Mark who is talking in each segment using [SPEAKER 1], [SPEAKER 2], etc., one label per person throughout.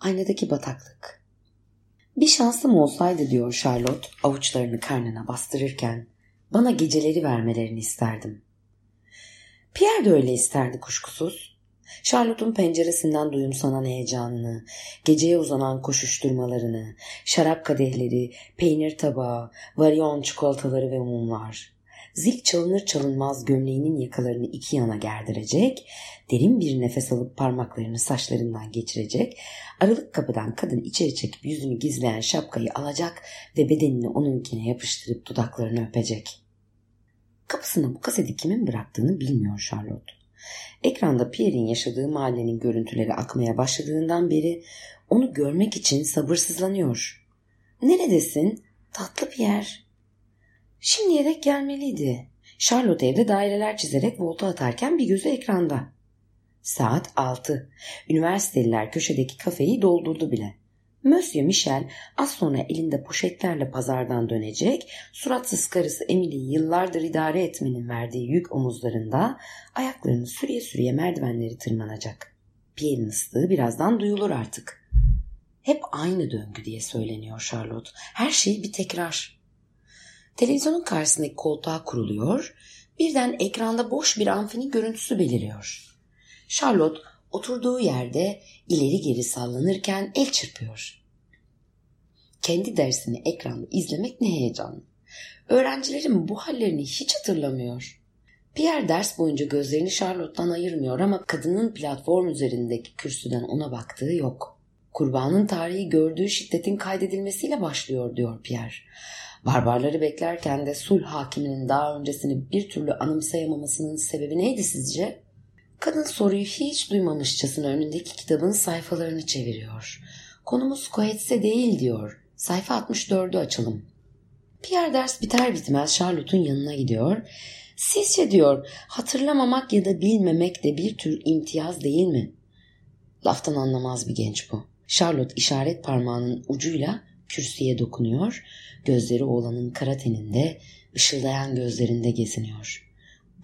[SPEAKER 1] Aynadaki bataklık. Bir şansım olsaydı diyor Charlotte avuçlarını karnına bastırırken bana geceleri vermelerini isterdim. Pierre de öyle isterdi kuşkusuz. Charlotte'un penceresinden duyumsanan heyecanını, geceye uzanan koşuşturmalarını, şarap kadehleri, peynir tabağı, varyon çikolataları ve mumlar. Zil çalınır çalınmaz gömleğinin yakalarını iki yana gerdirecek, derin bir nefes alıp parmaklarını saçlarından geçirecek, aralık kapıdan kadın içeri çekip yüzünü gizleyen şapkayı alacak ve bedenini onunkine yapıştırıp dudaklarını öpecek. Kapısına bu kaseti kimin bıraktığını bilmiyor Charlotte. Ekranda Pierre'in yaşadığı mahallenin görüntüleri akmaya başladığından beri onu görmek için sabırsızlanıyor. Neredesin? Tatlı Pierre. Şimdiye dek gelmeliydi. Charlotte evde daireler çizerek volta atarken bir gözü ekranda. Saat 6. Üniversiteliler köşedeki kafeyi doldurdu bile. Monsieur Michel az sonra elinde poşetlerle pazardan dönecek, suratsız karısı Emily'yi yıllardır idare etmenin verdiği yük omuzlarında ayaklarını sürüye sürüye merdivenleri tırmanacak. Pierre'in ıslığı birazdan duyulur artık. Hep aynı döngü diye söyleniyor Charlotte. Her şey bir tekrar. Televizyonun karşısındaki koltuğa kuruluyor, birden ekranda boş bir amfinin görüntüsü beliriyor. Charlotte oturduğu yerde ileri geri sallanırken el çırpıyor. Kendi dersini ekranda izlemek ne heyecanlı. Öğrencilerin bu hallerini hiç hatırlamıyor. Pierre ders boyunca gözlerini Charlotte'dan ayırmıyor ama kadının platform üzerindeki kürsüden ona baktığı yok. Kurbanın tarihi gördüğü şiddetin kaydedilmesiyle başlıyor diyor Pierre. Barbarları beklerken de sulh hakiminin daha öncesini bir türlü anımsayamamasının sebebi neydi sizce? Kadın soruyu hiç duymamışçasına önündeki kitabın sayfalarını çeviriyor. Konumuz Coetz'e değil diyor. Sayfa 64'ü açalım. Pierre ders biter bitmez Charlotte'un yanına gidiyor. Sizce diyor hatırlamamak ya da bilmemek de bir tür imtiyaz değil mi? Laftan anlamaz bir genç bu. Charlotte işaret parmağının ucuyla kürsüye dokunuyor. Gözleri oğlanın kara teninde, ışıldayan gözlerinde geziniyor.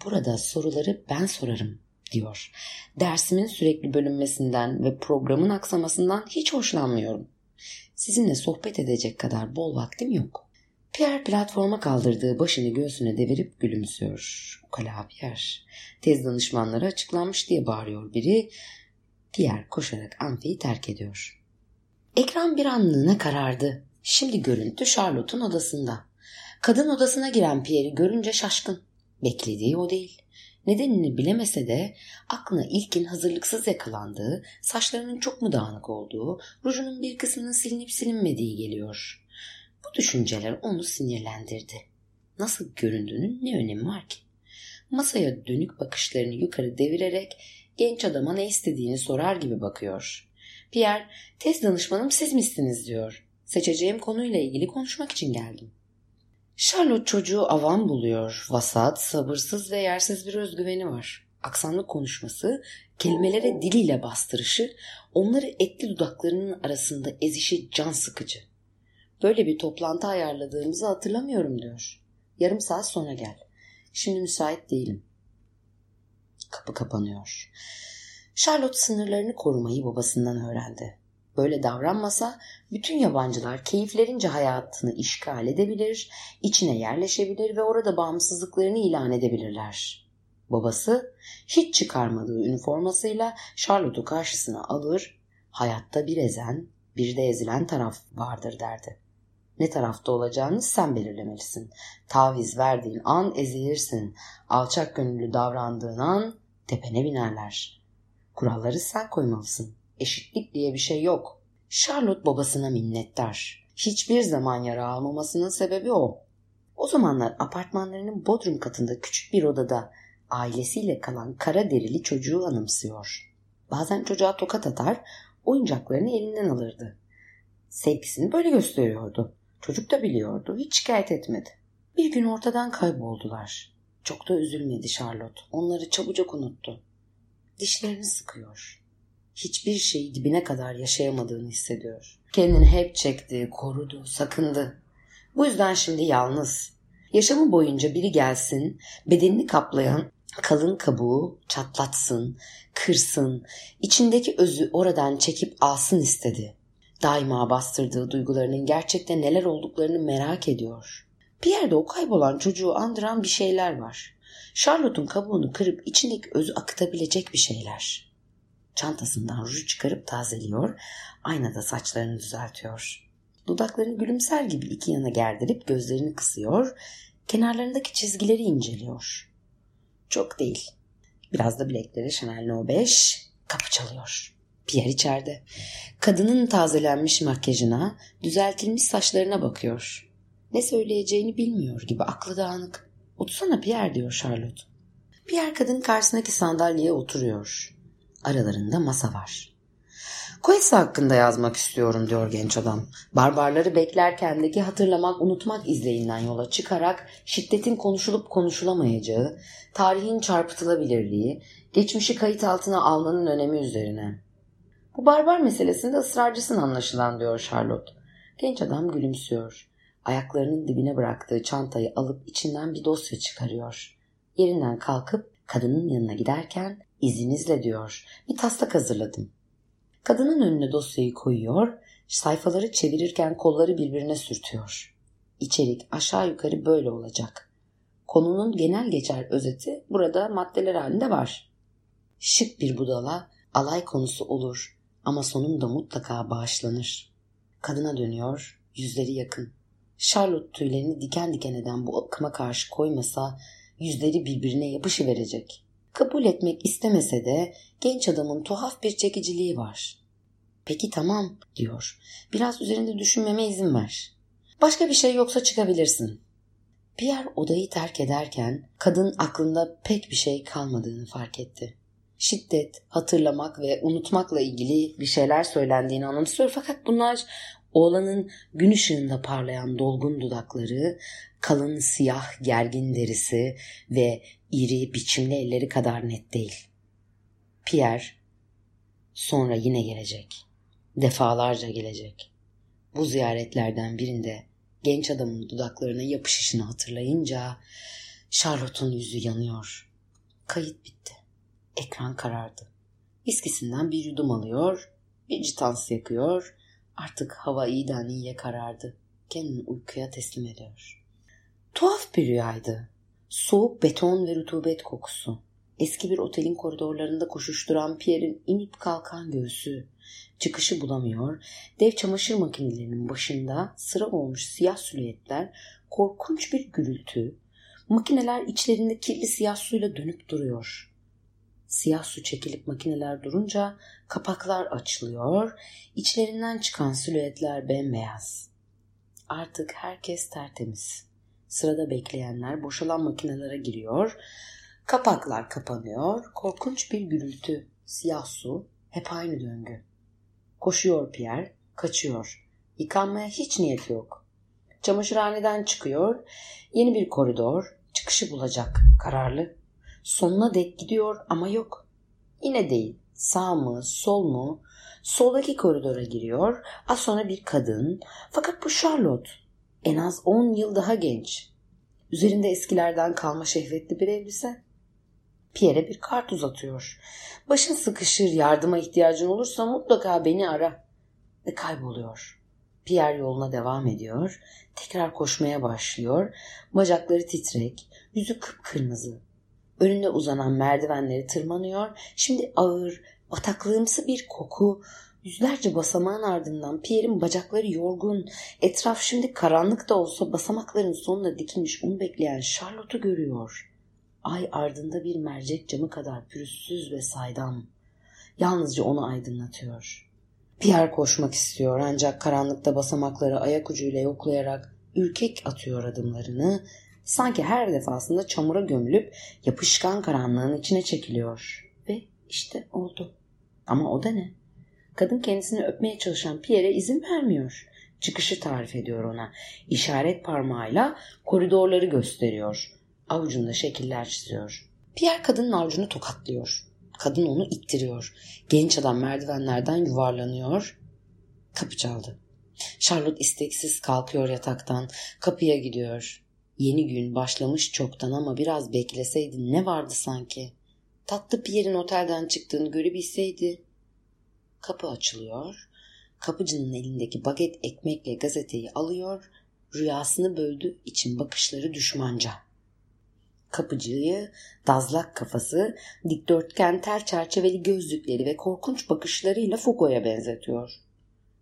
[SPEAKER 1] Burada soruları ben sorarım diyor. Dersimin sürekli bölünmesinden ve programın aksamasından hiç hoşlanmıyorum. Sizinle sohbet edecek kadar bol vaktim yok. Pierre platforma kaldırdığı başını göğsüne devirip gülümsüyor. Ukala Pierre. Tez danışmanları açıklanmış diye bağırıyor biri. Pierre koşarak amfiyi terk ediyor. Ekran bir anlığına karardı. Şimdi görüntü Charlotte'un odasında. Kadın odasına giren Pierre'i görünce şaşkın. Beklediği o değil. Nedenini bilemese de aklına ilkin hazırlıksız yakalandığı, saçlarının çok mu dağınık olduğu, rujunun bir kısmının silinip silinmediği geliyor. Bu düşünceler onu sinirlendirdi. Nasıl göründüğünün ne önemi var ki? Masaya dönük bakışlarını yukarı devirerek genç adama ne istediğini sorar gibi bakıyor. Pierre, tez danışmanım siz misiniz diyor. Seçeceğim konuyla ilgili konuşmak için geldim. Charlotte çocuğu avam buluyor. Vasat, sabırsız ve yersiz bir özgüveni var. Aksanlı konuşması, kelimelere diliyle bastırışı, onları etli dudaklarının arasında ezişi can sıkıcı. Böyle bir toplantı ayarladığımızı hatırlamıyorum diyor. Yarım saat sonra gel. Şimdi müsait değilim. Kapı kapanıyor. Charlotte sınırlarını korumayı babasından öğrendi. Böyle davranmasa bütün yabancılar keyiflerince hayatını işgal edebilir, içine yerleşebilir ve orada bağımsızlıklarını ilan edebilirler. Babası hiç çıkarmadığı üniformasıyla Charlotte'u karşısına alır, hayatta bir ezen, bir de ezilen taraf vardır derdi. Ne tarafta olacağını sen belirlemelisin. Taviz verdiğin an ezilirsin. Alçak gönüllü davrandığın an tepene binerler. Kuralları sen koymalısın. Eşitlik diye bir şey yok. Charlotte babasına minnettar. Hiçbir zaman yara almamasının sebebi o. O zamanlar apartmanlarının bodrum katında küçük bir odada ailesiyle kalan kara derili çocuğu anımsıyor. Bazen çocuğa tokat atar, oyuncaklarını elinden alırdı. Sevgisini böyle gösteriyordu. Çocuk da biliyordu, hiç şikayet etmedi. Bir gün ortadan kayboldular. Çok da üzülmedi Charlotte. Onları çabucak unuttu. Dişlerini sıkıyor. Hiçbir şeyi dibine kadar yaşayamadığını hissediyor. Kendini hep çekti, korudu, sakındı. Bu yüzden şimdi yalnız. Yaşamı boyunca biri gelsin, bedenini kaplayan kalın kabuğu çatlatsın, kırsın, içindeki özü oradan çekip alsın istedi. Daima bastırdığı duygularının gerçekten neler olduklarını merak ediyor. Bir yerde o kaybolan çocuğu andıran bir şeyler var. Charlotte'un kabuğunu kırıp içindeki özü akıtabilecek bir şeyler. Çantasından ruj çıkarıp tazeliyor, aynada saçlarını düzeltiyor. Dudaklarını gülümser gibi iki yana gerdirip gözlerini kısıyor, kenarlarındaki çizgileri inceliyor. Çok değil. Biraz da bilekleri Chanel No 5 kapı çalıyor. Pierre içeride. Kadının tazelenmiş makyajına, düzeltilmiş saçlarına bakıyor. Ne söyleyeceğini bilmiyor gibi aklı dağınık. Otursana Pierre diyor Charlotte. Pierre kadın karşısındaki sandalyeye oturuyor. Aralarında masa var. Koysa hakkında yazmak istiyorum diyor genç adam. Barbarları beklerkendeki hatırlamak unutmak izleyinden yola çıkarak şiddetin konuşulup konuşulamayacağı, tarihin çarpıtılabilirliği, geçmişi kayıt altına almanın önemi üzerine. Bu barbar meselesinde ısrarcısın anlaşılan diyor Charlotte. Genç adam gülümsüyor. Ayaklarının dibine bıraktığı çantayı alıp içinden bir dosya çıkarıyor. Yerinden kalkıp kadının yanına giderken izninizle diyor bir taslak hazırladım. Kadının önüne dosyayı koyuyor, sayfaları çevirirken kolları birbirine sürtüyor. İçerik aşağı yukarı böyle olacak. Konunun genel geçer özeti burada maddeler halinde var. Şık bir budala alay konusu olur ama sonunda mutlaka bağışlanır. Kadına dönüyor, yüzleri yakın. Charlotte tüylerini diken diken eden bu akıma karşı koymasa yüzleri birbirine yapışıverecek. Kabul etmek istemese de genç adamın tuhaf bir çekiciliği var. Peki tamam diyor. Biraz üzerinde düşünmeme izin ver. Başka bir şey yoksa çıkabilirsin. Pierre odayı terk ederken kadın aklında pek bir şey kalmadığını fark etti. Şiddet, hatırlamak ve unutmakla ilgili bir şeyler söylendiğini anımsıyor fakat bunlar oğlanın gün ışığında parlayan dolgun dudakları, kalın siyah gergin derisi ve iri biçimli elleri kadar net değil. Pierre sonra yine gelecek. Defalarca gelecek. Bu ziyaretlerden birinde genç adamın dudaklarına yapışışını hatırlayınca Charlotte'un yüzü yanıyor. Kayıt bitti. Ekran karardı. Viskisinden bir yudum alıyor, bir citans yakıyor. Artık hava iyiden iyiye karardı. Kendini uykuya teslim ediyor. Tuhaf bir rüyaydı. Soğuk beton ve rutubet kokusu. Eski bir otelin koridorlarında koşuşturan Pierre'in inip kalkan göğsü. Çıkışı bulamıyor. Dev çamaşır makinelerinin başında sıra olmuş siyah silüetler, korkunç bir gürültü. Makineler içlerinde kirli siyah suyla dönüp duruyor. Siyah su çekilip makineler durunca kapaklar açılıyor, içlerinden çıkan silüetler bembeyaz. Artık herkes tertemiz. Sırada bekleyenler boşalan makinelere giriyor. Kapaklar kapanıyor. Korkunç bir gürültü. Siyah su. Hep aynı döngü. Koşuyor Pierre. Kaçıyor. Yıkanmaya hiç niyeti yok. Çamaşırhaneden çıkıyor. Yeni bir koridor. Çıkışı bulacak. Kararlı. Sonuna dek gidiyor ama yok. Yine değil. Sağ mı, sol mu? Soldaki koridora giriyor. Az sonra bir kadın. Fakat bu Charlotte. En az 10 yıl daha genç. Üzerinde eskilerden kalma şehvetli bir elbise. Pierre'e bir kart uzatıyor. Başın sıkışır, yardıma ihtiyacın olursa mutlaka beni ara. Ve kayboluyor. Pierre yoluna devam ediyor. Tekrar koşmaya başlıyor. Bacakları titrek, yüzü kıpkırmızı. Önünde uzanan merdivenleri tırmanıyor. Şimdi ağır, bataklığımsı bir koku. Yüzlerce basamağın ardından Pierre'in bacakları yorgun. Etraf şimdi karanlık da olsa basamakların sonuna dikilmiş onu bekleyen Charlotte'u görüyor. Ay ardında bir mercek camı kadar pürüzsüz ve saydam. Yalnızca onu aydınlatıyor. Pierre koşmak istiyor ancak karanlıkta basamakları ayak ucuyla yoklayarak ürkek atıyor adımlarını. Sanki her defasında çamura gömülüp yapışkan karanlığın içine çekiliyor. Ve işte oldu. Ama o da ne? Kadın kendisini öpmeye çalışan Pierre'e izin vermiyor. Çıkışı tarif ediyor ona. İşaret parmağıyla koridorları gösteriyor. Avucunda şekiller çiziyor. Pierre kadının avucunu tokatlıyor. Kadın onu ittiriyor. Genç adam merdivenlerden yuvarlanıyor. Kapı çaldı. Charlotte isteksiz kalkıyor yataktan. Kapıya gidiyor. Yeni gün başlamış çoktan ama biraz bekleseydi ne vardı sanki? Tatlı Pierre'in otelden çıktığını görebilseydi. Kapı açılıyor. Kapıcının elindeki baget ekmekle gazeteyi alıyor. Rüyasını böldü için bakışları düşmanca. Kapıcıyı, dazlak kafası, dikdörtgen tel çerçeveli gözlükleri ve korkunç bakışlarıyla Foucault'a benzetiyor.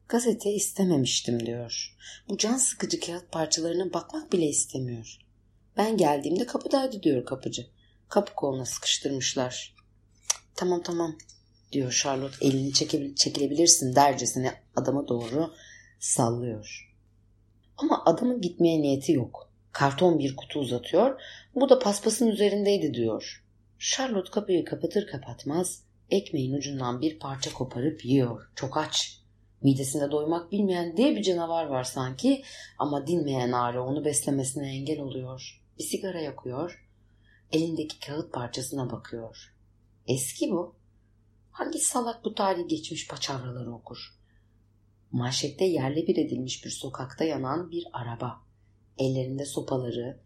[SPEAKER 1] Gazete istememiştim diyor. Bu can sıkıcı kağıt parçalarına bakmak bile istemiyor. Ben geldiğimde kapıdaydı diyor kapıcı. Kapı koluna sıkıştırmışlar. Tamam tamam diyor Charlotte elini çekebil çekilebilirsin dercesine adama doğru sallıyor. Ama adamın gitmeye niyeti yok. Karton bir kutu uzatıyor. Bu da paspasın üzerindeydi diyor. Charlotte kapıyı kapatır kapatmaz ekmeğin ucundan bir parça koparıp yiyor. Çok aç. Midesinde doymak bilmeyen diye bir canavar var sanki ama dinmeyen ağrı onu beslemesine engel oluyor. Bir sigara yakıyor. Elindeki kağıt parçasına bakıyor. Eski bu. Hangi salak bu tarihi geçmiş paçavraları okur? Manşette yerle bir edilmiş bir sokakta yanan bir araba. Ellerinde sopaları,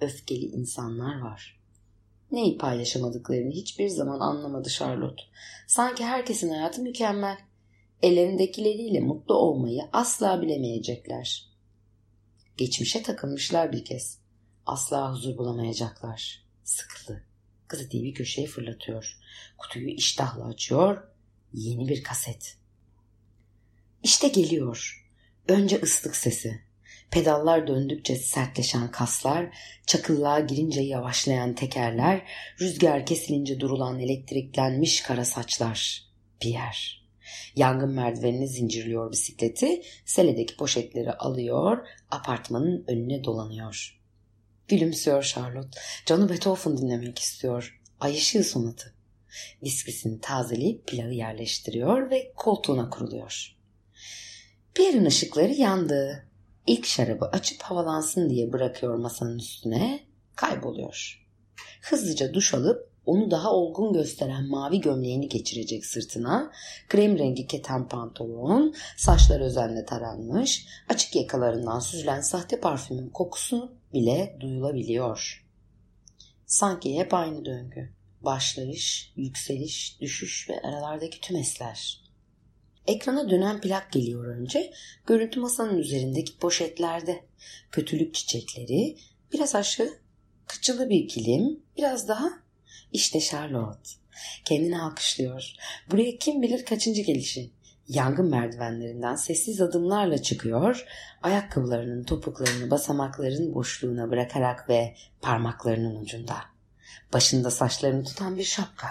[SPEAKER 1] öfkeli insanlar var. Neyi paylaşamadıklarını hiçbir zaman anlamadı Charlotte. Sanki herkesin hayatı mükemmel. Ellerindekileriyle mutlu olmayı asla bilemeyecekler. Geçmişe takılmışlar bir kez. Asla huzur bulamayacaklar. Sıkıldı. Gazeteyi bir köşeye fırlatıyor. Kutuyu iştahla açıyor. Yeni bir kaset. İşte geliyor. Önce ıslık sesi. Pedallar döndükçe sertleşen kaslar, çakıllığa girince yavaşlayan tekerler, rüzgar kesilince durulan elektriklenmiş kara saçlar. Pierre. Yangın merdivenini zincirliyor bisikleti, seledeki poşetleri alıyor, apartmanın önüne dolanıyor. Gülümsüyor Charlotte. Canı Beethoven dinlemek istiyor. Ay ışığı sonatı. Viskisini tazeleyip pilavı yerleştiriyor ve koltuğuna kuruluyor. Pierre'in ışıkları yandı. İlk şarabı açıp havalansın diye bırakıyor masanın üstüne, kayboluyor. Hızlıca duş alıp onu daha olgun gösteren mavi gömleğini geçirecek sırtına, krem rengi keten pantolon, saçlar özenle taranmış, açık yakalarından süzülen sahte parfümün kokusunu bile duyulabiliyor. Sanki hep aynı döngü. Başlayış, yükseliş, düşüş ve aralardaki tüm esler. Ekrana dönen plak geliyor önce. Görüntü masanın üzerindeki poşetlerde. Kötülük çiçekleri, biraz aşağı kıçılı bir kilim, biraz daha işte Charlotte. Kendini alkışlıyor. Buraya kim bilir kaçıncı gelişi. Yangın merdivenlerinden sessiz adımlarla çıkıyor, ayakkabılarının topuklarını basamakların boşluğuna bırakarak ve parmaklarının ucunda. Başında saçlarını tutan bir şapka.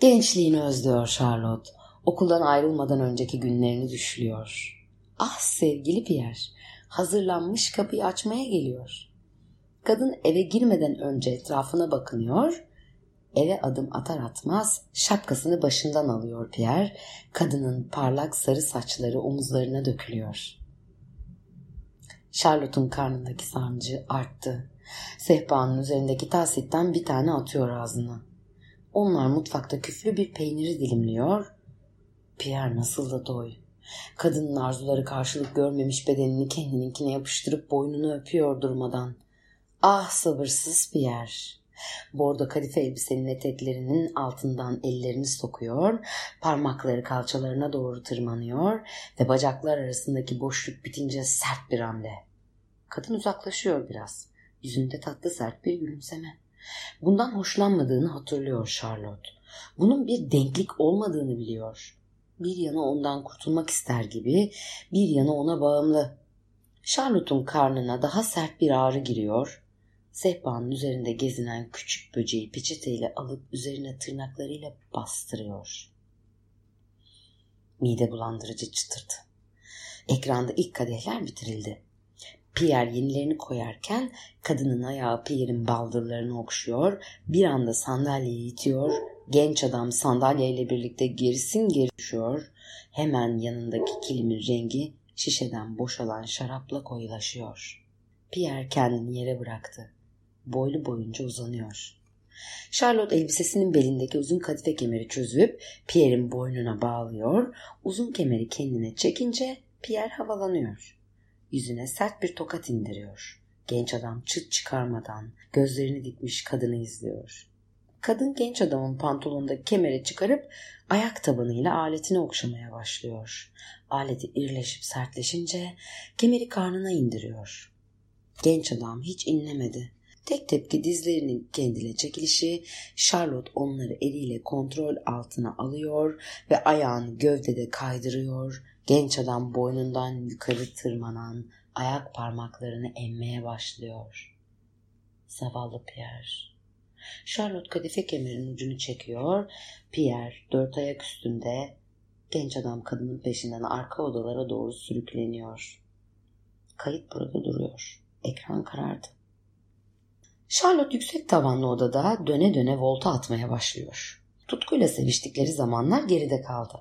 [SPEAKER 1] Gençliğini özlüyor Charlotte. Okuldan ayrılmadan önceki günlerini düşlüyor. Ah sevgili Pierre, hazırlanmış kapıyı açmaya geliyor. Kadın eve girmeden önce etrafına bakınıyor, eve adım atar atmaz şapkasını başından alıyor Pierre, kadının parlak sarı saçları omuzlarına dökülüyor. Charlotte'un karnındaki sancı arttı. Sehpanın üzerindeki tasitten bir tane atıyor ağzına. Onlar mutfakta küflü bir peyniri dilimliyor. Pierre nasıl da doy. Kadının arzuları karşılık görmemiş bedenini kendininkine yapıştırıp boynunu öpüyor durmadan. Ah sabırsız Pierre. Bordo kadife elbisenin eteklerinin altından ellerini sokuyor, parmakları kalçalarına doğru tırmanıyor ve bacaklar arasındaki boşluk bitince sert bir hamle. Kadın uzaklaşıyor biraz. Yüzünde tatlı sert bir gülümseme. Bundan hoşlanmadığını hatırlıyor Charlotte. Bunun bir denklik olmadığını biliyor. Bir yana ondan kurtulmak ister gibi, bir yana ona bağımlı. Charlotte'un karnına daha sert bir ağrı giriyor. Sehpanın üzerinde gezinen küçük böceği peçeteyle alıp üzerine tırnaklarıyla bastırıyor. Mide bulandırıcı çıtırdı. Ekranda ilk kadehler bitirildi. Pierre yenilerini koyarken kadının ayağı Pierre'in baldırlarını okşuyor, bir anda sandalyeyi itiyor, genç adam sandalyeyle birlikte gerisin geri hemen yanındaki kilimin rengi şişeden boşalan şarapla koyulaşıyor. Pierre kendini yere bıraktı. Boylu boyunca uzanıyor. Charlotte elbisesinin belindeki uzun kadife kemeri çözüp Pierre'in boynuna bağlıyor, uzun kemeri kendine çekince Pierre havalanıyor. Yüzüne sert bir tokat indiriyor. Genç adam çıt çıkarmadan gözlerini dikmiş kadını izliyor. Kadın genç adamın pantolonundaki kemeri çıkarıp ayak tabanıyla aletini okşamaya başlıyor. Aleti irleşip sertleşince kemeri karnına indiriyor. Genç adam hiç inlemedi. Tek tepki dizlerinin kendine çekilişi, Charlotte onları eliyle kontrol altına alıyor ve ayağını gövdede kaydırıyor, Genç adam boynundan yukarı tırmanan ayak parmaklarını emmeye başlıyor. Zavallı Pierre. Charlotte kadife kemerin ucunu çekiyor. Pierre dört ayak üstünde genç adam kadının peşinden arka odalara doğru sürükleniyor. Kayıt burada duruyor. Ekran karardı. Charlotte yüksek tavanlı odada döne döne volta atmaya başlıyor. Tutkuyla seviştikleri zamanlar geride kaldı.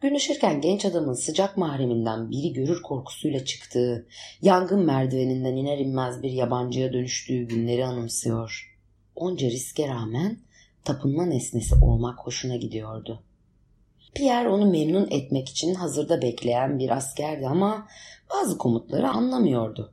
[SPEAKER 1] Gün ışırken genç adamın sıcak mahreminden biri görür korkusuyla çıktığı, yangın merdiveninden iner inmez bir yabancıya dönüştüğü günleri anımsıyor. Onca riske rağmen tapınma nesnesi olmak hoşuna gidiyordu. Pierre onu memnun etmek için hazırda bekleyen bir askerdi ama bazı komutları anlamıyordu.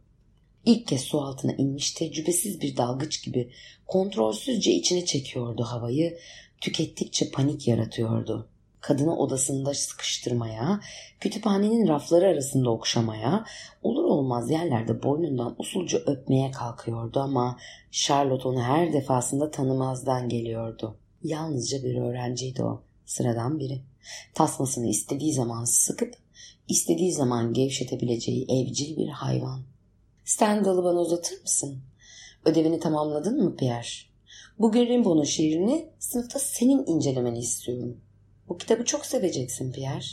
[SPEAKER 1] İlk kez su altına inmiş tecrübesiz bir dalgıç gibi kontrolsüzce içine çekiyordu havayı, tükettikçe panik yaratıyordu kadını odasında sıkıştırmaya, kütüphanenin rafları arasında okşamaya, olur olmaz yerlerde boynundan usulca öpmeye kalkıyordu ama Charlotte onu her defasında tanımazdan geliyordu. Yalnızca bir öğrenciydi o, sıradan biri. Tasmasını istediği zaman sıkıp, istediği zaman gevşetebileceği evcil bir hayvan. Stendhal'ı bana uzatır mısın? Ödevini tamamladın mı Pierre? Bugün Rimbaud'un şiirini sınıfta senin incelemeni istiyorum. Bu kitabı çok seveceksin Pierre.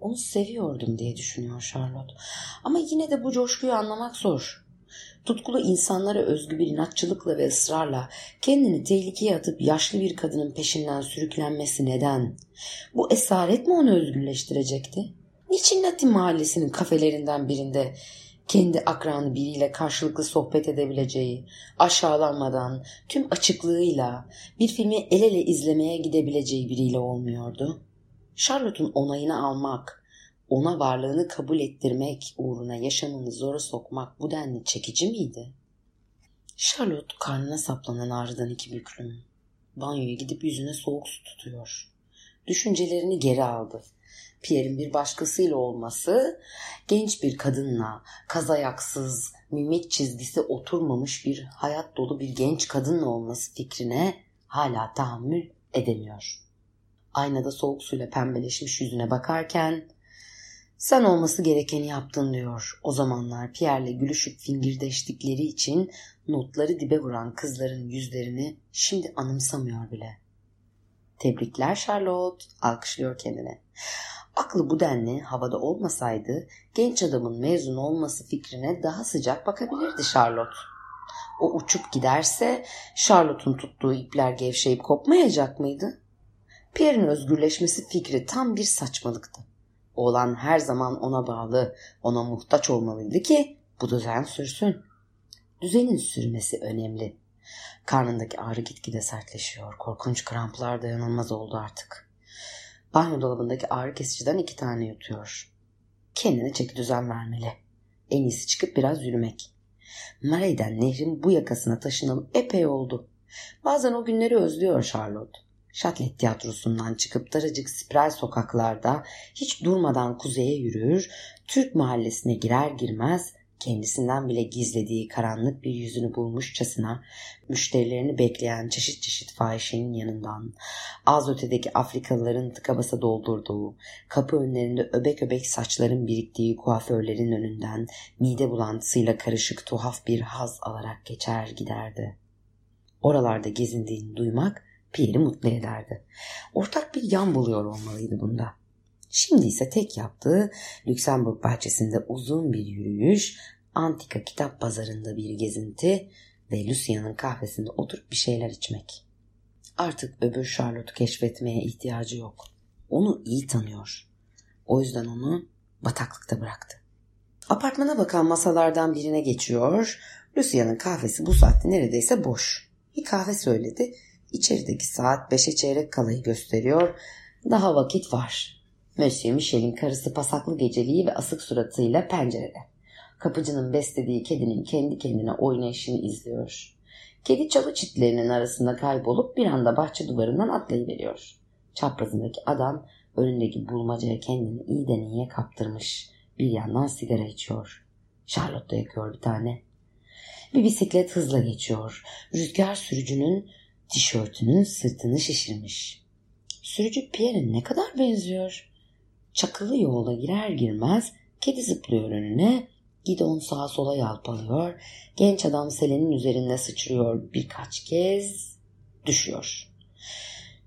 [SPEAKER 1] Onu seviyordum diye düşünüyor Charlotte. Ama yine de bu coşkuyu anlamak zor. Tutkulu insanlara özgü bir inatçılıkla ve ısrarla kendini tehlikeye atıp yaşlı bir kadının peşinden sürüklenmesi neden? Bu esaret mi onu özgürleştirecekti? Niçin Latin mahallesinin kafelerinden birinde kendi akranı biriyle karşılıklı sohbet edebileceği, aşağılanmadan, tüm açıklığıyla bir filmi el ele izlemeye gidebileceği biriyle olmuyordu. Charlotte'un onayını almak, ona varlığını kabul ettirmek uğruna yaşamını zora sokmak bu denli çekici miydi? Charlotte karnına saplanan ağrıdan iki büklüm. Banyoya gidip yüzüne soğuk su tutuyor. Düşüncelerini geri aldı. Pierre'in bir başkasıyla olması genç bir kadınla kazayaksız, mimik çizgisi oturmamış bir hayat dolu bir genç kadınla olması fikrine hala tahammül edemiyor. Aynada soğuk suyla pembeleşmiş yüzüne bakarken sen olması gerekeni yaptın diyor. O zamanlar Pierre'le gülüşüp fingirdeştikleri için notları dibe vuran kızların yüzlerini şimdi anımsamıyor bile. Tebrikler Charlotte, alkışlıyor kendine. Aklı bu denli havada olmasaydı genç adamın mezun olması fikrine daha sıcak bakabilirdi Charlotte. O uçup giderse Charlotte'un tuttuğu ipler gevşeyip kopmayacak mıydı? Pierre'in özgürleşmesi fikri tam bir saçmalıktı. Oğlan her zaman ona bağlı, ona muhtaç olmalıydı ki bu düzen sürsün. Düzenin sürmesi önemli. Karnındaki ağrı gitgide sertleşiyor. Korkunç kramplar dayanılmaz oldu artık. Banyo dolabındaki ağrı kesiciden iki tane yutuyor. Kendine çeki düzen vermeli. En iyisi çıkıp biraz yürümek. Marey'den nehrin bu yakasına taşınalı epey oldu. Bazen o günleri özlüyor Charlotte. Şatlet tiyatrosundan çıkıp daracık spiral sokaklarda hiç durmadan kuzeye yürür, Türk mahallesine girer girmez kendisinden bile gizlediği karanlık bir yüzünü bulmuşçasına müşterilerini bekleyen çeşit çeşit fahişenin yanından, az ötedeki Afrikalıların tıka basa doldurduğu, kapı önlerinde öbek öbek saçların biriktiği kuaförlerin önünden mide bulantısıyla karışık tuhaf bir haz alarak geçer giderdi. Oralarda gezindiğini duymak Pierre'i mutlu ederdi. Ortak bir yan buluyor olmalıydı bunda. Şimdi ise tek yaptığı Lüksemburg bahçesinde uzun bir yürüyüş, antika kitap pazarında bir gezinti ve Lucia'nın kahvesinde oturup bir şeyler içmek. Artık öbür Charlotte'u keşfetmeye ihtiyacı yok. Onu iyi tanıyor. O yüzden onu bataklıkta bıraktı. Apartmana bakan masalardan birine geçiyor. Lucia'nın kahvesi bu saatte neredeyse boş. Bir kahve söyledi. İçerideki saat beşe çeyrek kalayı gösteriyor. Daha vakit var. Monsieur Michel'in karısı pasaklı geceliği ve asık suratıyla pencerede. Kapıcının beslediği kedinin kendi kendine oynayışını izliyor. Kedi çalı çitlerinin arasında kaybolup bir anda bahçe duvarından atlayıveriyor. Çaprazındaki adam önündeki bulmacaya kendini iyiden iyiye kaptırmış. Bir yandan sigara içiyor. Charlotte da yakıyor bir tane. Bir bisiklet hızla geçiyor. Rüzgar sürücünün tişörtünün sırtını şişirmiş. Sürücü Pierre'e ne kadar benziyor. Çakılı yola girer girmez kedi zıplıyor önüne, gidon sağa sola yalpalıyor, genç adam selenin üzerinde sıçrıyor birkaç kez, düşüyor.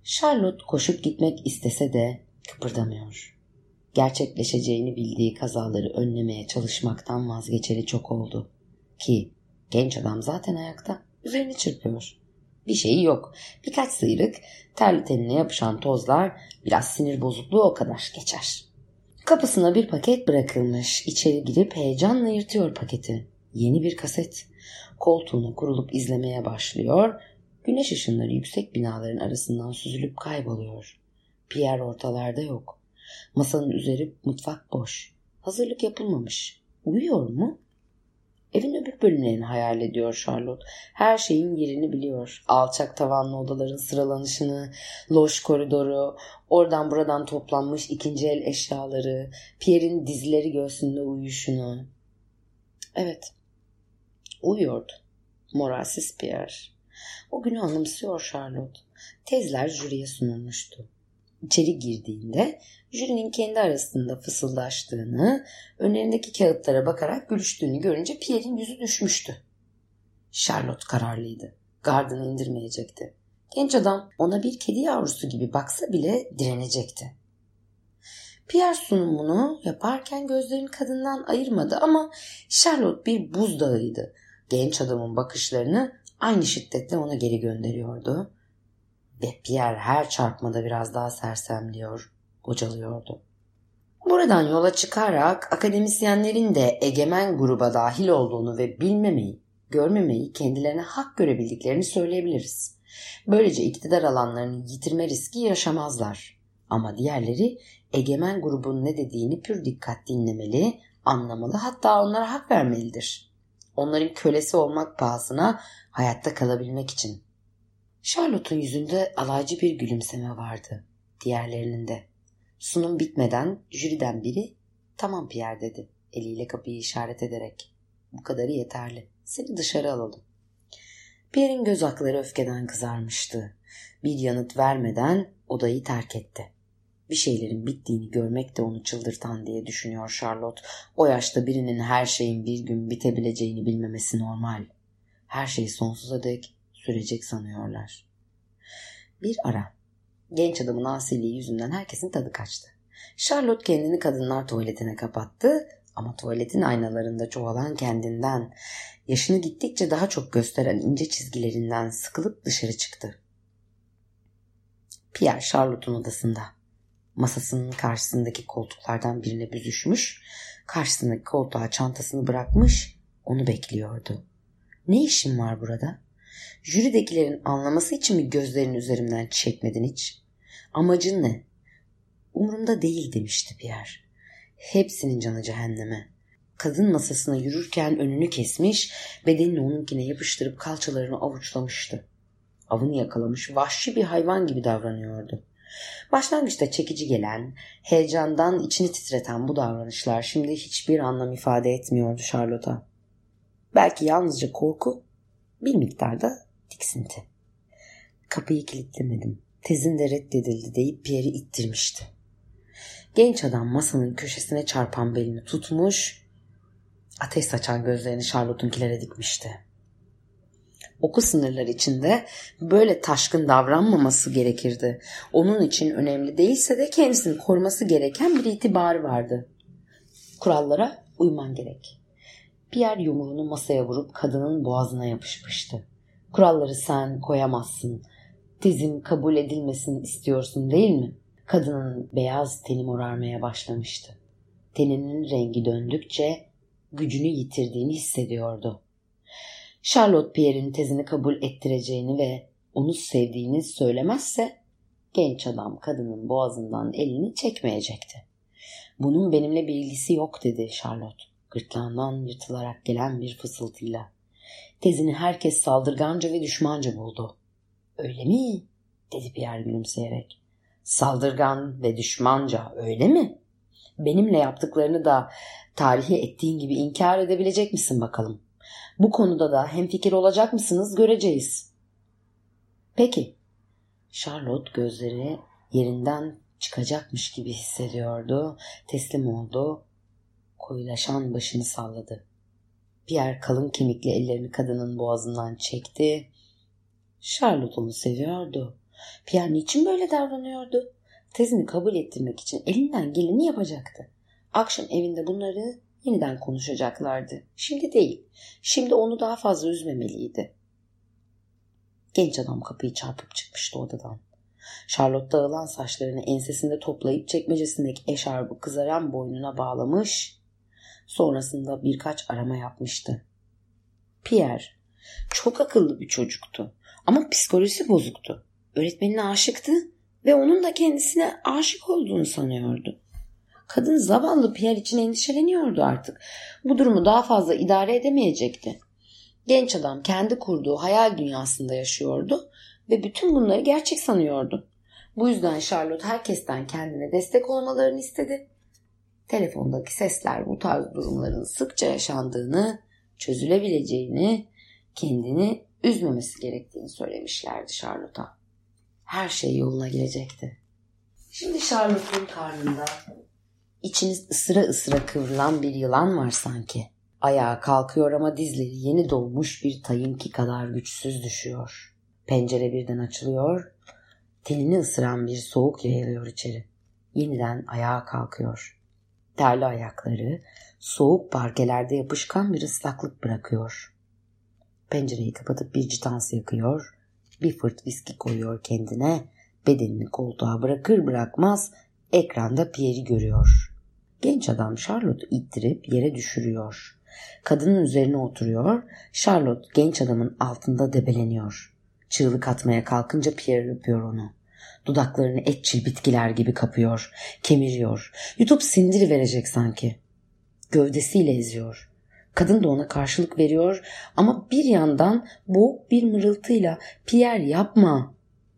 [SPEAKER 1] Charlotte koşup gitmek istese de kıpırdamıyor. Gerçekleşeceğini bildiği kazaları önlemeye çalışmaktan vazgeçeri çok oldu. Ki genç adam zaten ayakta, üzerini çırpıyor. Bir şeyi yok. Birkaç sıyrık, terli tenine yapışan tozlar, biraz sinir bozukluğu o kadar geçer. Kapısına bir paket bırakılmış. İçeri girip heyecanla yırtıyor paketi. Yeni bir kaset. Koltuğuna kurulup izlemeye başlıyor. Güneş ışınları yüksek binaların arasından süzülüp kayboluyor. Pierre ortalarda yok. Masanın üzeri mutfak boş. Hazırlık yapılmamış. Uyuyor mu? Evin öbür bölümlerini hayal ediyor Charlotte. Her şeyin yerini biliyor. Alçak tavanlı odaların sıralanışını, loş koridoru, oradan buradan toplanmış ikinci el eşyaları, Pierre'in dizleri göğsünde uyuşunu. Evet, uyuyordu. Moralsiz Pierre. O günü anımsıyor Charlotte. Tezler jüriye sunulmuştu. İçeri girdiğinde jürinin kendi arasında fısıldaştığını, önlerindeki kağıtlara bakarak gülüştüğünü görünce Pierre'in yüzü düşmüştü. Charlotte kararlıydı. Gardını indirmeyecekti. Genç adam ona bir kedi yavrusu gibi baksa bile direnecekti. Pierre sunumunu yaparken gözlerini kadından ayırmadı ama Charlotte bir buzdağıydı. Genç adamın bakışlarını aynı şiddetle ona geri gönderiyordu. Ve Pierre her çarpmada biraz daha sersemliyor, bocalıyordu. Buradan yola çıkarak akademisyenlerin de egemen gruba dahil olduğunu ve bilmemeyi, görmemeyi kendilerine hak görebildiklerini söyleyebiliriz. Böylece iktidar alanlarını yitirme riski yaşamazlar. Ama diğerleri egemen grubun ne dediğini pür dikkat dinlemeli, anlamalı hatta onlara hak vermelidir. Onların kölesi olmak pahasına hayatta kalabilmek için. Charlotte'un yüzünde alaycı bir gülümseme vardı. Diğerlerinin de. Sunum bitmeden jüriden biri tamam Pierre dedi eliyle kapıyı işaret ederek. Bu kadarı yeterli. Seni dışarı alalım. Pierre'in göz akları öfkeden kızarmıştı. Bir yanıt vermeden odayı terk etti. Bir şeylerin bittiğini görmek de onu çıldırtan diye düşünüyor Charlotte. O yaşta birinin her şeyin bir gün bitebileceğini bilmemesi normal. Her şey sonsuza dek sürecek sanıyorlar. Bir ara. Genç adamın asiliği yüzünden herkesin tadı kaçtı. Charlotte kendini kadınlar tuvaletine kapattı ama tuvaletin aynalarında çoğalan kendinden, yaşını gittikçe daha çok gösteren ince çizgilerinden sıkılıp dışarı çıktı. Pierre Charlotte'un odasında. Masasının karşısındaki koltuklardan birine büzüşmüş, karşısındaki koltuğa çantasını bırakmış, onu bekliyordu. Ne işin var burada? Jüridekilerin anlaması için mi gözlerini üzerimden çekmedin hiç? Amacın ne? Umurumda değil demişti Pierre. Hepsinin canı cehenneme. Kadın masasına yürürken önünü kesmiş, bedenini onunkine yapıştırıp kalçalarını avuçlamıştı. Avını yakalamış vahşi bir hayvan gibi davranıyordu. Başlangıçta çekici gelen, heyecandan içini titreten bu davranışlar şimdi hiçbir anlam ifade etmiyordu Charlotte'a. Belki yalnızca korku, bir miktarda tiksinti. Kapıyı kilitlemedim. Tezin de reddedildi deyip Pierre'i ittirmişti. Genç adam masanın köşesine çarpan belini tutmuş, ateş saçan gözlerini Charlotte'unkilere dikmişti. Okul sınırları içinde böyle taşkın davranmaması gerekirdi. Onun için önemli değilse de kendisini koruması gereken bir itibarı vardı. Kurallara uyman gerek. Pierre yumruğunu masaya vurup kadının boğazına yapışmıştı. Kuralları sen koyamazsın. Tezin kabul edilmesini istiyorsun değil mi? Kadının beyaz teni morarmaya başlamıştı. Teninin rengi döndükçe gücünü yitirdiğini hissediyordu. Charlotte Pierre'in tezini kabul ettireceğini ve onu sevdiğini söylemezse genç adam kadının boğazından elini çekmeyecekti. Bunun benimle bir ilgisi yok dedi Charlotte gırtlağından yırtılarak gelen bir fısıltıyla. Tezini herkes saldırganca ve düşmanca buldu. Öyle mi? dedi Pierre gülümseyerek. Saldırgan ve düşmanca öyle mi? Benimle yaptıklarını da tarihi ettiğin gibi inkar edebilecek misin bakalım? Bu konuda da hemfikir olacak mısınız göreceğiz. Peki. Charlotte gözleri yerinden çıkacakmış gibi hissediyordu. Teslim oldu. Koyulaşan başını salladı. Pierre kalın kemikli ellerini kadının boğazından çekti. Charlotte onu seviyordu. Pierre niçin böyle davranıyordu? Tezini kabul ettirmek için elinden geleni yapacaktı. Akşam evinde bunları yeniden konuşacaklardı. Şimdi değil. Şimdi onu daha fazla üzmemeliydi. Genç adam kapıyı çarpıp çıkmıştı odadan. Charlotte dağılan saçlarını ensesinde toplayıp çekmecesindeki eşarbı kızaran boynuna bağlamış. Sonrasında birkaç arama yapmıştı. Pierre çok akıllı bir çocuktu ama psikolojisi bozuktu. Öğretmenine aşıktı ve onun da kendisine aşık olduğunu sanıyordu. Kadın zavallı Pierre için endişeleniyordu artık. Bu durumu daha fazla idare edemeyecekti. Genç adam kendi kurduğu hayal dünyasında yaşıyordu ve bütün bunları gerçek sanıyordu. Bu yüzden Charlotte herkesten kendine destek olmalarını istedi. Telefondaki sesler bu tarz durumların sıkça yaşandığını, çözülebileceğini, kendini üzmemesi gerektiğini söylemişlerdi Charlotte'a. Her şey yoluna girecekti. Şimdi Charlotte'un karnında İçiniz ısıra ısıra kıvrılan bir yılan var sanki. Ayağa kalkıyor ama dizleri yeni doğmuş bir tayınki kadar güçsüz düşüyor. Pencere birden açılıyor. Tenini ısıran bir soğuk yayılıyor içeri. Yeniden ayağa kalkıyor. Terli ayakları soğuk parkelerde yapışkan bir ıslaklık bırakıyor. Pencereyi kapatıp bir citans yakıyor. Bir fırt viski koyuyor kendine. Bedenini koltuğa bırakır bırakmaz ekranda Pierre'i görüyor. Genç adam Charlotte'u ittirip yere düşürüyor. Kadının üzerine oturuyor. Charlotte genç adamın altında debeleniyor. Çığlık atmaya kalkınca Pierre öpüyor onu. Dudaklarını etçil bitkiler gibi kapıyor. Kemiriyor. Yutup sindiri verecek sanki. Gövdesiyle eziyor. Kadın da ona karşılık veriyor ama bir yandan bu bir mırıltıyla Pierre yapma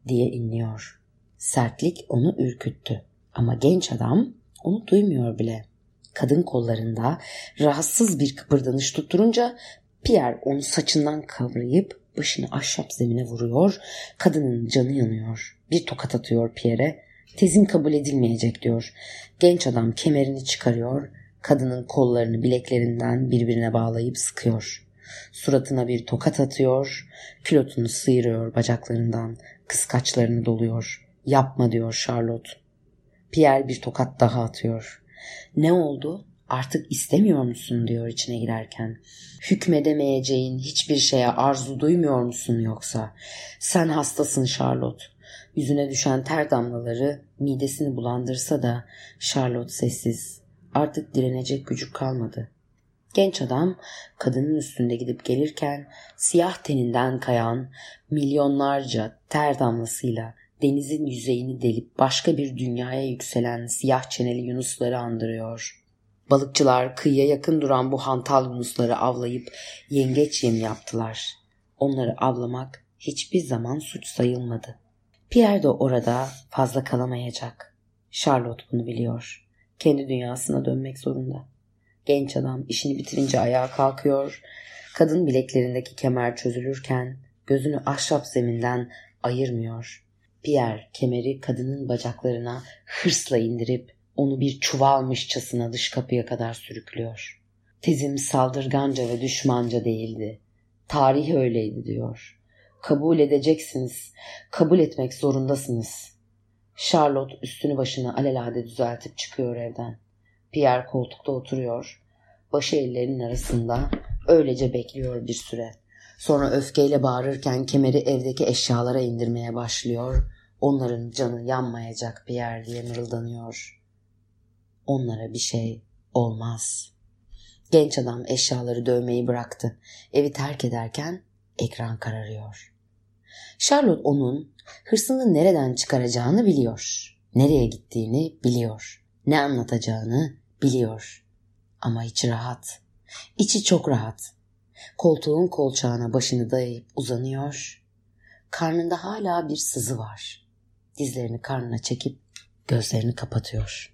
[SPEAKER 1] diye inliyor. Sertlik onu ürküttü. Ama genç adam onu duymuyor bile. Kadın kollarında rahatsız bir kıpırdanış tutturunca Pierre onu saçından kavrayıp başını ahşap zemine vuruyor. Kadının canı yanıyor. Bir tokat atıyor Pierre'e. Tezin kabul edilmeyecek diyor. Genç adam kemerini çıkarıyor. Kadının kollarını bileklerinden birbirine bağlayıp sıkıyor. Suratına bir tokat atıyor. Külotunu sıyırıyor bacaklarından. Kıskaçlarını doluyor. Yapma diyor Charlotte. Pierre bir tokat daha atıyor. Ne oldu? Artık istemiyor musun diyor içine girerken. Hükmedemeyeceğin hiçbir şeye arzu duymuyor musun yoksa? Sen hastasın Charlotte. Yüzüne düşen ter damlaları midesini bulandırsa da Charlotte sessiz. Artık direnecek gücü kalmadı. Genç adam kadının üstünde gidip gelirken siyah teninden kayan milyonlarca ter damlasıyla denizin yüzeyini delip başka bir dünyaya yükselen siyah çeneli yunusları andırıyor. Balıkçılar kıyıya yakın duran bu hantal yunusları avlayıp yengeç yemi yaptılar. Onları avlamak hiçbir zaman suç sayılmadı. Pierre de orada fazla kalamayacak. Charlotte bunu biliyor. Kendi dünyasına dönmek zorunda. Genç adam işini bitirince ayağa kalkıyor. Kadın bileklerindeki kemer çözülürken gözünü ahşap zeminden ayırmıyor. Pierre kemeri kadının bacaklarına hırsla indirip onu bir çuvalmışçasına dış kapıya kadar sürüklüyor. Tezim saldırganca ve düşmanca değildi. Tarih öyleydi diyor. Kabul edeceksiniz. Kabul etmek zorundasınız. Charlotte üstünü başını alelade düzeltip çıkıyor evden. Pierre koltukta oturuyor. Başı ellerinin arasında öylece bekliyor bir süre. Sonra öfkeyle bağırırken kemeri evdeki eşyalara indirmeye başlıyor. Onların canı yanmayacak Pierre diye mırıldanıyor. Onlara bir şey olmaz. Genç adam eşyaları dövmeyi bıraktı. Evi terk ederken ekran kararıyor. Charlotte onun hırsını nereden çıkaracağını biliyor. Nereye gittiğini biliyor. Ne anlatacağını biliyor. Ama içi rahat. İçi çok rahat. Koltuğun kolçağına başını dayayıp uzanıyor. Karnında hala bir sızı var. Dizlerini karnına çekip gözlerini kapatıyor.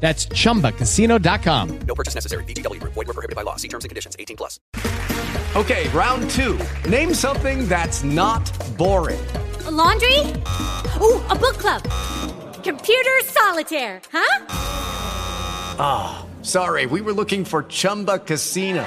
[SPEAKER 2] That's chumbacasino.com.
[SPEAKER 3] No purchase necessary. VGW Group. Void were prohibited by law. See terms and conditions. 18 plus.
[SPEAKER 4] Okay, round two. Name something that's not boring.
[SPEAKER 5] A laundry? Ooh, a book club. Computer solitaire, huh?
[SPEAKER 4] Ah, sorry, we were looking for Chumba Casino.